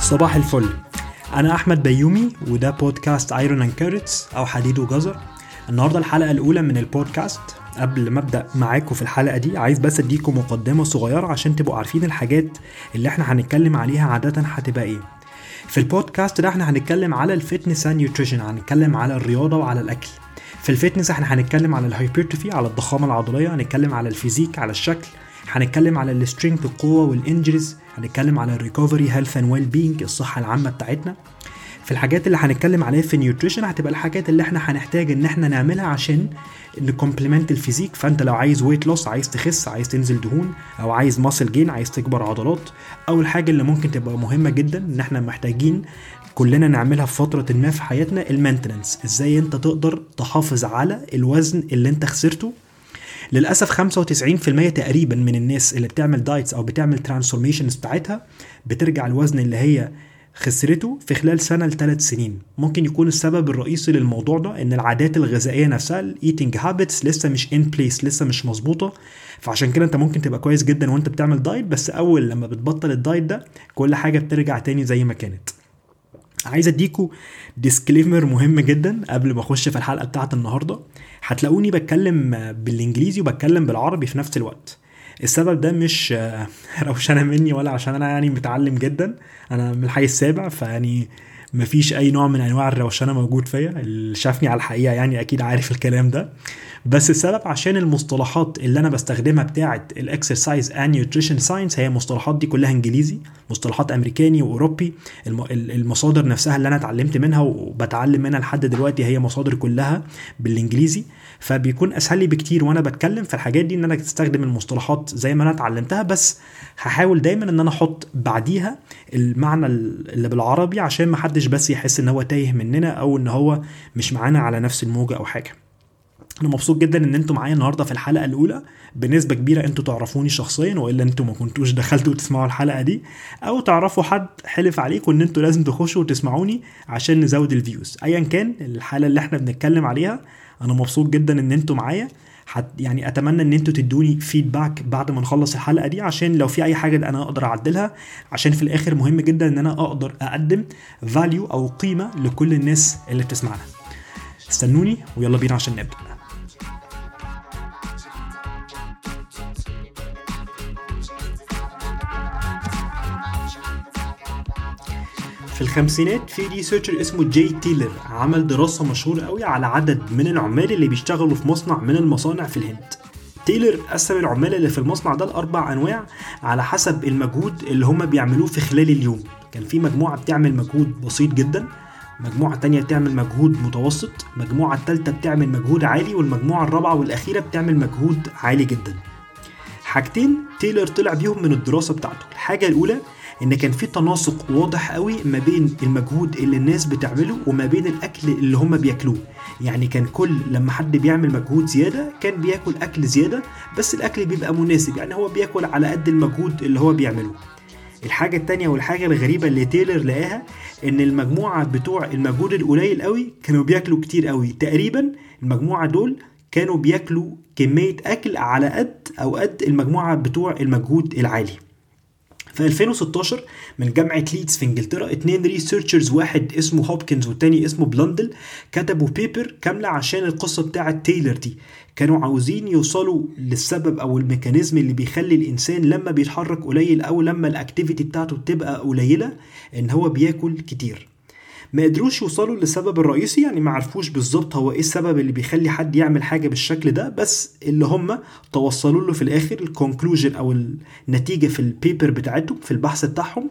صباح الفل. أنا أحمد بيومي وده بودكاست Iron and Carrots أو حديد وجزر. النهارده الحلقة الأولى من البودكاست. قبل ما أبدأ معاكم في الحلقة دي عايز بس أديكم مقدمة صغيرة عشان تبقوا عارفين الحاجات اللي إحنا هنتكلم عليها عادة هتبقى إيه. في البودكاست ده إحنا هنتكلم على ال fitness and nutrition هنتكلم على الرياضة وعلى الأكل. في ال fitness إحنا هنتكلم على ال hypertrophy على الضخامة العضلية هنتكلم على ال physique على الشكل هنتكلم على ال strength القوة وال injuries هنتكلم على ال recovery health and well-being الصحة العامة بتاعتنا. في الحاجات اللي هنتكلم عليها في ال nutrition هتبقى الحاجات اللي إحنا هنحتاج ان إحنا نعملها عشان ن complement ال physique فانت لو عايز weight loss عايز تخس عايز تنزل دهون أو عايز muscle gain عايز تكبر عضلات أو الحاجة اللي ممكن تبقى مهمة جدا إن إحنا محتاجين كلنا نعملها في فترة ما في حياتنا ال maintenance إزاي أنت تقدر تحافظ على الوزن اللي أنت خسرته؟ للأسف 95% تقريبا من الناس اللي بتعمل diets أو بتعمل transformations بتاعتها بترجع الوزن اللي هي خسرته في خلال سنة لثلاث سنين. ممكن يكون السبب الرئيسي للموضوع ده إن العادات الغذائية نفسها ال eating habits لسه مش in place لسه مش مظبوطة. فعشان كده أنت ممكن تبقى كويس جدا وأنت بتعمل diet بس أول لما بتبطل ال diet ده كل حاجة بترجع تاني زي ما كانت. عايز اديكوا disclaimer مهم جدا قبل ما أخش في الحلقة بتاعت النهارده. هتلاقوني بتكلم بالإنجليزي وبتكلم بالعربي في نفس الوقت. السبب ده مش روشنة مني ولا عشان أنا يعني متعلم جدا. أنا من الحي السابع فيعني مفيش أي نوع من أنواع الروشنة موجود فيا. اللي شافني على الحقيقة يعني أكيد عارف الكلام ده. بس السبب عشان المصطلحات اللي أنا بستخدمها بتاعه ال exercise and nutrition science هي المصطلحات دي كلها إنجليزي مصطلحات أمريكاني وأوروبي. المصادر نفسها اللي أنا اتعلمت منها وبتعلم منها لحد دلوقتي هي مصادر كلها بالإنجليزي. فبيكون أسهل لي بكتير وأنا بتكلم في الحاجات دي إن أنا أستخدم المصطلحات زي ما أنا اتعلمتها. بس هحاول دايما إن أنا أحط بعديها المعنى اللي بالعربي عشان ما حدش بس يحس إن هو تايه مننا أو إن هو مش معانا على نفس الموجة أو حاجة. أنا مبسوط جدا إن أنتوا معايا النهارده في الحلقة الأولى. بنسبة كبيرة أنتوا تعرفوني شخصيا وإلا أنتوا ما كنتوش دخلتوا تسمعوا الحلقة دي. أو تعرفوا حد حلف عليكم إن أنتوا لازم تخشوا وتسمعوني عشان نزود ال views. ايا كان الحاله اللي إحنا بنتكلم عليها أنا مبسوط جدا إن أنتوا معايا. حت يعني أتمنى إن أنتوا تدوني feedback بعد ما نخلص الحلقة دي عشان لو في أي حاجة أنا أقدر أعدلها. عشان في الآخر مهم جدا إن أنا أقدر أقدم value أو قيمة لكل الناس اللي بتسمعنا. استنوني ويلا بينا عشان نبدأ. في الخمسينات في researcher اسمه جاي تايلر عمل دراسة مشهورة قوي على عدد من العمال اللي بيشتغلوا في مصنع من المصانع في الهند. تايلر قسم العمال اللي في المصنع ده لأربع أنواع على حسب المجهود اللي هم بيعملوه في خلال اليوم. كان في مجموعة بتعمل مجهود بسيط جدا مجموعة تانية بتعمل مجهود متوسط مجموعة التالتة بتعمل مجهود عالي والمجموعة الرابعة والأخيرة بتعمل مجهود عالي جدا. حاجتين تايلر طلع بيهم من الدراسة بتاعته. الحاجة الأولى إن كان في تناسق واضح قوي ما بين المجهود اللي الناس بتعمله وما بين الأكل اللي هم بياكلوه. يعني كان كل لما حد بيعمل مجهود زيادة كان بياكل أكل زيادة بس الأكل بيبقى مناسب. يعني هو بياكل على قد المجهود اللي هو بيعمله. الحاجة التانية والحاجة الغريبة اللي تايلر لقاها إن المجموعة بتوع المجهود القليل قوي كانوا بياكلوا كتير قوي. تقريبا المجموعة دول كانوا بياكلوا كمية أكل على قد أو قد المجموعة بتوع المجهود العالي. في 2016 من جامعة ليدز في إنجلترا اتنين researchers واحد اسمه هوبكنز والتاني اسمه بلندل كتبوا paper كاملة عشان القصة بتاعة تايلر دي. كانوا عاوزين يوصلوا للسبب أو ال mechanism اللي بيخلي الإنسان لما بيتحرك قليل أو لما ال activity بتاعته بتبقى قليلة إن هو بياكل كتير. ما قدروش يوصلوا للسبب الرئيسي يعني ما عرفوش بالظبط هو إيه السبب اللي بيخلي حد يعمل حاجة بالشكل ده بس اللي هم توصلوا له في الآخر ال conclusion أو النتيجة في ال paper بتاعتهم في البحث بتاعهم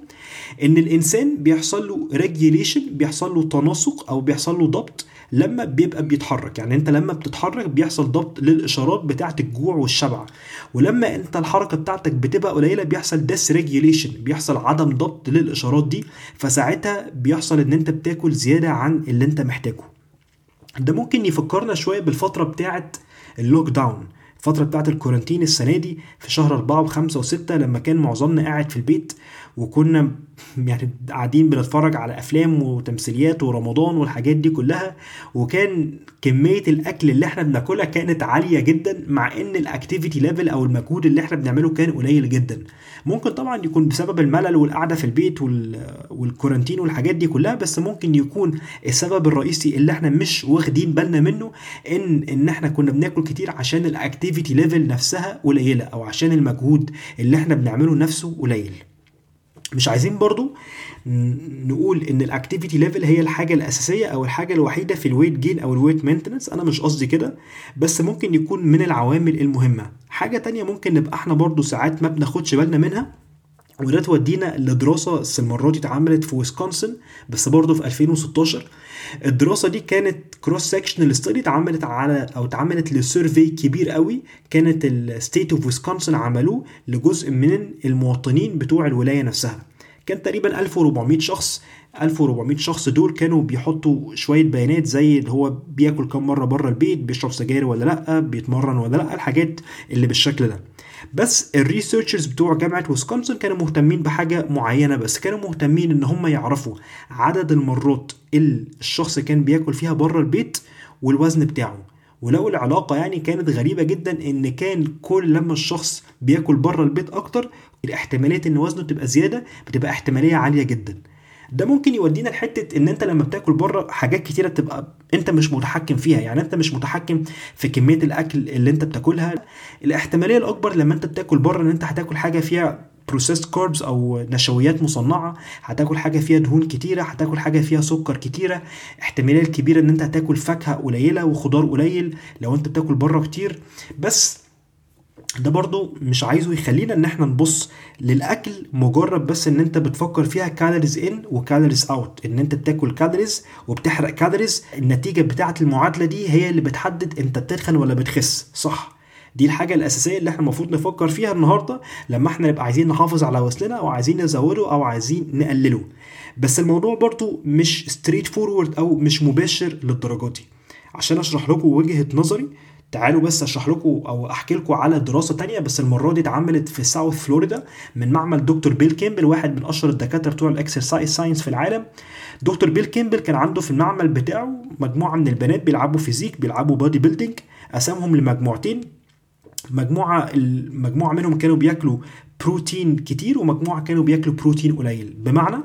إن الإنسان بيحصل له regulation بيحصل له تناسق أو بيحصل له ضبط لما بيبقى بيتحرك. يعني انت لما بتتحرك بيحصل ضبط للإشارات بتاعة الجوع والشبع. ولما انت الحركة بتاعتك بتبقى قليلة بيحصل dysregulation بيحصل عدم ضبط للإشارات دي. فساعتها بيحصل ان انت بتاكل زيادة عن اللي انت محتاجه. ده ممكن يفكرنا شوية بالفترة بتاعة ال lockdown الفترة بتاعة ال quarantine السنة دي في شهر أربعة وخمسة وستة لما كان معظمنا قاعد في البيت وكنا يعني قاعدين بنتفرج على أفلام وتمثيليات ورمضان والحاجات دي كلها وكان كمية الأكل اللي إحنا بناكلها كانت عالية جدا مع إن ال activity level أو المجهود اللي إحنا بنعمله كان قليل جدا. ممكن طبعا يكون بسبب الملل والقعدة في البيت وال quarantine والحاجات دي كلها بس ممكن يكون السبب الرئيسي اللي إحنا مش واخدين بالنا منه ان إن إحنا كنا بناكل كتير عشان ال activity level نفسها قليلة أو عشان المجهود اللي إحنا بنعمله نفسه قليل. مش عايزين برضو نقول إن ال activity level هي الحاجة الأساسية أو الحاجة الوحيدة في ال weight gain أو ال weight maintenance أنا مش قصدي كده بس ممكن يكون من العوامل المهمة. حاجة تانية ممكن نبقى إحنا برضو ساعات ما بناخدش بالنا منها وده تودينا لدراسة المره دي اتعملت في ويسكونسن بس برضه في 2016 الدراسة دي كانت cross-sectional study اتعملت على أو اتعملت ل survey كبير قوي كانت ال State of Wisconsin عملوه لجزء من المواطنين بتوع الولاية نفسها. كان تقريبا 1400 شخص 1400 شخص دول كانوا بيحطوا شوية بيانات زي اللي هو بياكل كم مرة بره البيت بيشرب سجاير ولا لأ بيتمرن ولا لأ الحاجات اللي بالشكل ده. بس ال researchers بتوع جامعة ويسكونسن كانوا مهتمين بحاجة معينة بس كانوا مهتمين إن هم يعرفوا عدد المرات اللي الشخص كان بياكل فيها بره البيت والوزن بتاعه. ولو العلاقة يعني كانت غريبة جدا إن كان كل لما الشخص بياكل بره البيت أكتر الاحتمالية إن وزنه تبقى زيادة بتبقى احتمالية عالية جدا. ده ممكن يودينا لحتة إن أنت لما بتاكل بره حاجات كتيرة تبقى أنت مش متحكم فيها. يعني أنت مش متحكم في كمية الأكل اللي أنت بتاكلها. الاحتمالية الأكبر لما أنت بتاكل بره إن أنت هتاكل حاجة فيها processed carbs أو نشويات مصنعة هتاكل حاجة فيها دهون كتيرة هتاكل حاجة فيها سكر كتيرة. احتمالية الكبيرة إن أنت هتاكل فاكهة قليلة وخضار قليل لو أنت بتاكل بره كتير. بس ده برضو مش عايزه يخلينا إن إحنا نبص للأكل مجرد بس إن إنت بتفكر فيها calories in و calories out إن إنت بتاكل calories وبتحرق calories النتيجة بتاعة المعادلة دي هي اللي بتحدد إنت بتتخن ولا بتخس. صح. دي الحاجة الأساسية اللي إحنا المفروض نفكر فيها النهاردة لما إحنا نبقى عايزين نحافظ على وزننا أو عايزين نزوده أو عايزين نقلله. بس الموضوع برضو مش straightforward أو مش مباشر للدرجة دي. عشان أشرح لكم وجهة نظري تعالوا بس اشرح لكم أو احكي لكم على دراسة تانية بس المرة دي اتعملت في South Florida من معمل دكتور بيل كيمبل واحد من أشهر الدكاترة بتوع ال exercise science في العالم. دكتور بيل كيمبل كان عنده في المعمل بتاعه مجموعة من البنات بيلعبوا physique بيلعبوا bodybuilding قسمهم لمجموعتين. مجموعة المجموعه منهم كانوا بياكلوا بروتين كتير ومجموعة كانوا بياكلوا بروتين قليل. بمعنى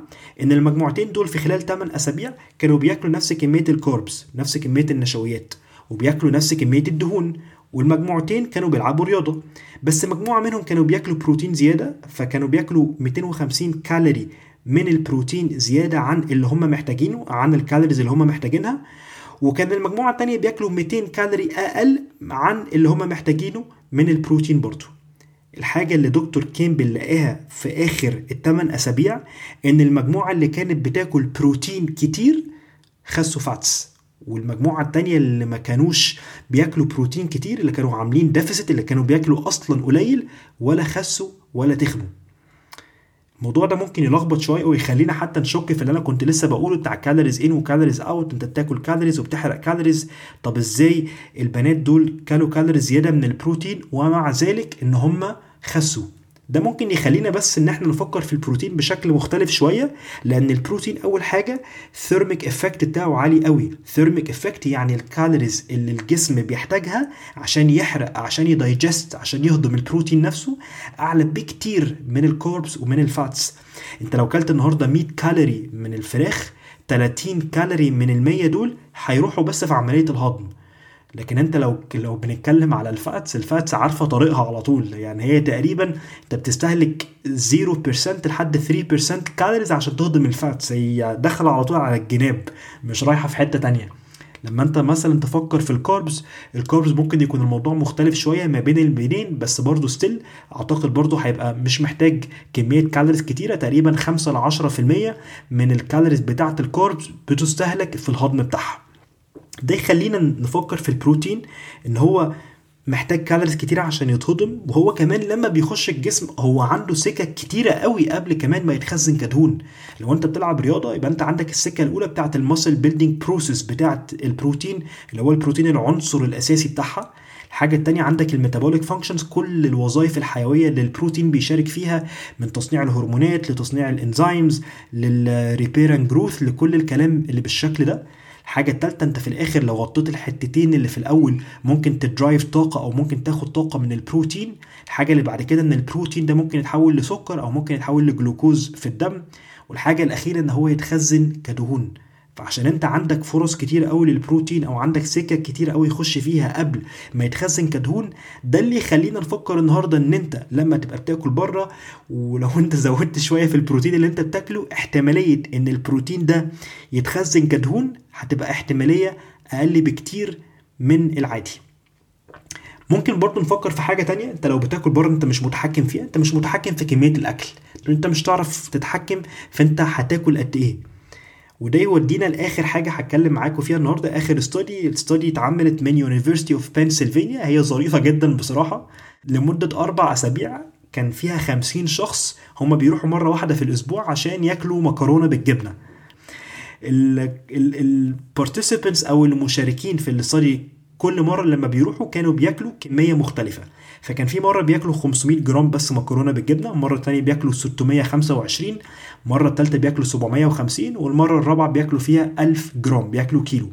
إن المجموعتين دول في خلال 8 أسابيع كانوا بياكلوا نفس كمية ال carbs نفس كمية النشويات. وبياكلوا نفس كمية الدهون. والمجموعتين كانوا بيلعبوا رياضة. بس مجموعة منهم كانوا بياكلوا بروتين زيادة فكانوا بياكلوا 250 كالوري من البروتين زيادة عن اللي هم محتاجينه عن ال calories اللي هم محتاجينها. وكان المجموعة الثانية بياكلوا 200 كالوري أقل عن اللي هم محتاجينه من البروتين برضه الحاجة اللي دكتور كيمبل لقاها في آخر الثمان أسابيع إن المجموعة اللي كانت بتاكل بروتين كتير خسوا fats والمجموعة التانية اللي ما كانوش بياكلوا بروتين كتير اللي كانوا عاملين deficit اللي كانوا بياكلوا أصلا قليل ولا خسوا ولا تخنوا الموضوع ده ممكن يلخبط شوية ويخلينا حتى نشك في اللي أنا كنت لسه بقوله بتاع calories in و calories out أنت بتاكل calories وبتحرق calories طب إزاي البنات دول كلوا calories زيادة من البروتين ومع ذلك إن هم خسوا؟ ده ممكن يخلينا بس إن إحنا نفكر في البروتين بشكل مختلف شوية لأن البروتين أول حاجة thermic effect بتاعه عالي قوي. thermic effect يعني ال calories اللي الجسم بيحتاجها عشان يحرق عشان ي digest عشان يهضم البروتين نفسه أعلى بكتير من ال carbs ومن ال fats أنت لو كلت النهارده 100 كالوري من الفراخ 30 كالوري من ال 100 دول هيروحوا بس في عملية الهضم. لكن انت لو لو بنتكلم على ال fats ال fats عارفة طريقها على طول. يعني هي تقريبا انت بتستهلك 0% لحد 3% calories عشان تهضم ال fats. هي داخلة على طول على الجناب مش رايحة في حتة تانية. لما انت مثلا تفكر في ال carbs ال carbs ممكن يكون الموضوع مختلف شوية ما بين البينين بس برضه still أعتقد برضه هيبقى مش محتاج كمية calories كتيرة. تقريبا 5 ل 10% من ال calories بتاعة ال carbs بتستهلك في الهضم بتاعها. ده يخلينا نفكر في البروتين إن هو محتاج calories كتيرة عشان يتهضم وهو كمان لما بيخش الجسم هو عنده سكك كتيرة قوي قبل كمان ما يتخزن كدهون. لو أنت بتلعب رياضة يبقى أنت عندك السكة الأولى بتاعت ال muscle building process بتاعت البروتين اللي هو البروتين العنصر الأساسي بتاعها. الحاجة التانية عندك ال metabolic functions كل الوظائف الحيوية اللي البروتين بيشارك فيها من تصنيع الهرمونات لتصنيع ال enzymes لل repair and growth لكل الكلام اللي بالشكل ده. الحاجة التالتة أنت في الآخر لو غطيت الحتتين اللي في الأول ممكن ت derive طاقة أو ممكن تاخد طاقة من البروتين. الحاجة اللي بعد كده إن البروتين ده ممكن يتحول لسكر أو ممكن يتحول لجلوكوز في الدم. والحاجة الأخيرة إن هو يتخزن كدهون. فعشان انت عندك فرص كتير قوي للبروتين أو عندك سكك كتير قوي يخش فيها قبل ما يتخزن كدهون ده اللي يخلينا نفكر النهارده إن أنت لما تبقى بتاكل بره ولو أنت زودت شوية في البروتين اللي أنت بتاكله احتمالية إن البروتين ده يتخزن كدهون هتبقى احتمالية أقل بكتير من العادي. ممكن برضه نفكر في حاجة تانية أنت لو بتاكل بره أنت مش متحكم فيها أنت مش متحكم في كمية الأكل. أنت مش تعرف تتحكم فأنت هتاكل قد إيه؟ وده يودينا لآخر حاجة هتكلم معاكم فيها النهارده. آخر study ال study اتعملت من University of Pennsylvania هي ظريفة جدا بصراحة. لمدة أربع أسابيع كان فيها خمسين شخص هم بيروحوا مرة واحدة في الأسبوع عشان ياكلوا مكرونة بالجبنة. ال participants أو المشاركين في ال study كل مرة لما بيروحوا كانوا بياكلوا كمية مختلفة. فكان في مرة بياكلوا 500 جرام بس مكرونة بالجبنة المره الثانية بياكلوا 625 المره الثالثه بياكلوا 750 والمرة الرابعة بياكلوا فيها 1000 جرام بياكلوا كيلو.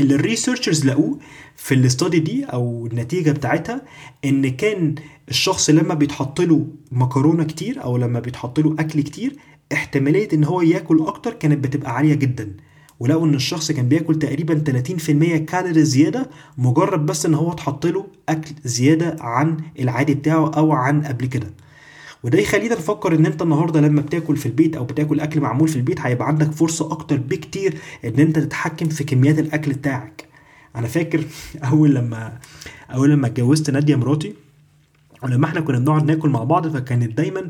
اللي الريسيرشرز لقوه في الاستادي دي أو النتيجة بتاعتها إن كان الشخص لما بيتحط له مكرونة كتير أو لما بيتحط له أكل كتير احتمالية إن هو ياكل أكتر كانت بتبقى عالية جدا. ولقوا إن الشخص كان بياكل تقريبا 30% كالوري زيادة مجرد بس إن هو اتحط له أكل زيادة عن العادي بتاعه أو عن قبل كده. وده يخلينا نفكر إن أنت النهارده لما بتاكل في البيت أو بتاكل أكل معمول في البيت هيبقى عندك فرصة أكتر بكتير إن أنت تتحكم في كميات الأكل بتاعك. أنا فاكر أول لما أول لما اتجوزت نادية مراتي ولما إحنا كنا بنقعد ناكل مع بعض فكانت دايما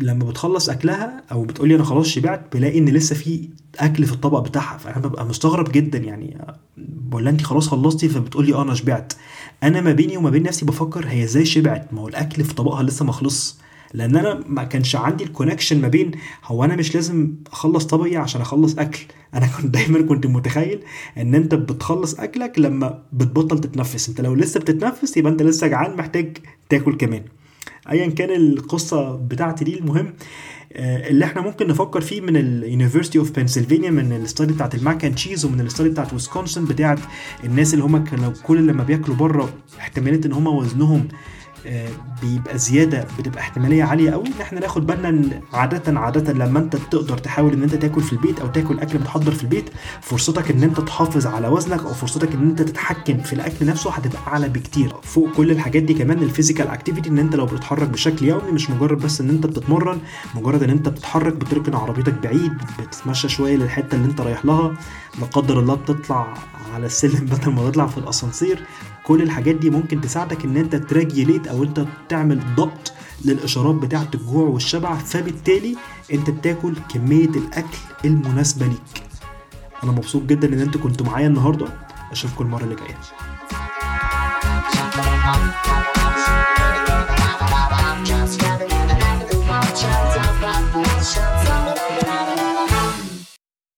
لما بتخلص أكلها أو بتقولي أنا خلاص شبعت بلاقي إن لسه في أكل في الطبق بتاعها. فأنا ببقى مستغرب جدا يعني. ولا انت خلاص خلصتي؟ فبتقولي آه أنا شبعت. أنا ما بيني وما بين نفسي بفكر هي إزاي شبعت؟ ما هو الأكل في طبقها لسه ما خلص. لأن أنا ما كانش عندي الكونكشن ما بين هو أنا مش لازم أخلص طبقي عشان أخلص أكل. أنا كنت دايما كنت متخيل إن أنت بتخلص أكلك لما بتبطل تتنفس. أنت لو لسه بتتنفس يبقى أنت لسه جعان محتاج تاكل كمان. ايا كان القصة بتاعتي دي المهم اللي إحنا ممكن نفكر فيه من ال University of Pennsylvania من ال study بتاعت ال mac and cheese ومن ال study بتاعت ويسكونسن بتاعت الناس اللي هم كانوا كل لما بياكلوا بره احتمالية إن هم وزنهم بيبقى زيادة بتبقى احتمالية عالية قوي إن إحنا ناخد بالنا إن عاده عاده لما أنت تقدر تحاول إن أنت تاكل في البيت أو تاكل أكل متحضر في البيت فرصتك إن أنت تحافظ على وزنك أو فرصتك إن أنت تتحكم في الأكل نفسه هتبقى أعلى بكتير. فوق كل الحاجات دي كمان ال physical activity إن أنت لو بتتحرك بشكل يومي مش مجرد بس إن أنت بتتمرن مجرد إن أنت بتتحرك بتركن عربيتك بعيد بتتمشى شوية للحتة اللي أنت رايح لها لا قدر الله بتطلع على السلم بدل ما تطلع في الأسانسير. كل الحاجات دي ممكن تساعدك إن أنت تراجيليت أو أنت تعمل ضبط للإشارات بتاعة الجوع والشبع فبالتالي أنت بتاكل كمية الأكل المناسبة ليك. أنا مبسوط جدا إن أنتوا كنتوا معايا النهارده. أشوفكم المرة اللي جاية. Just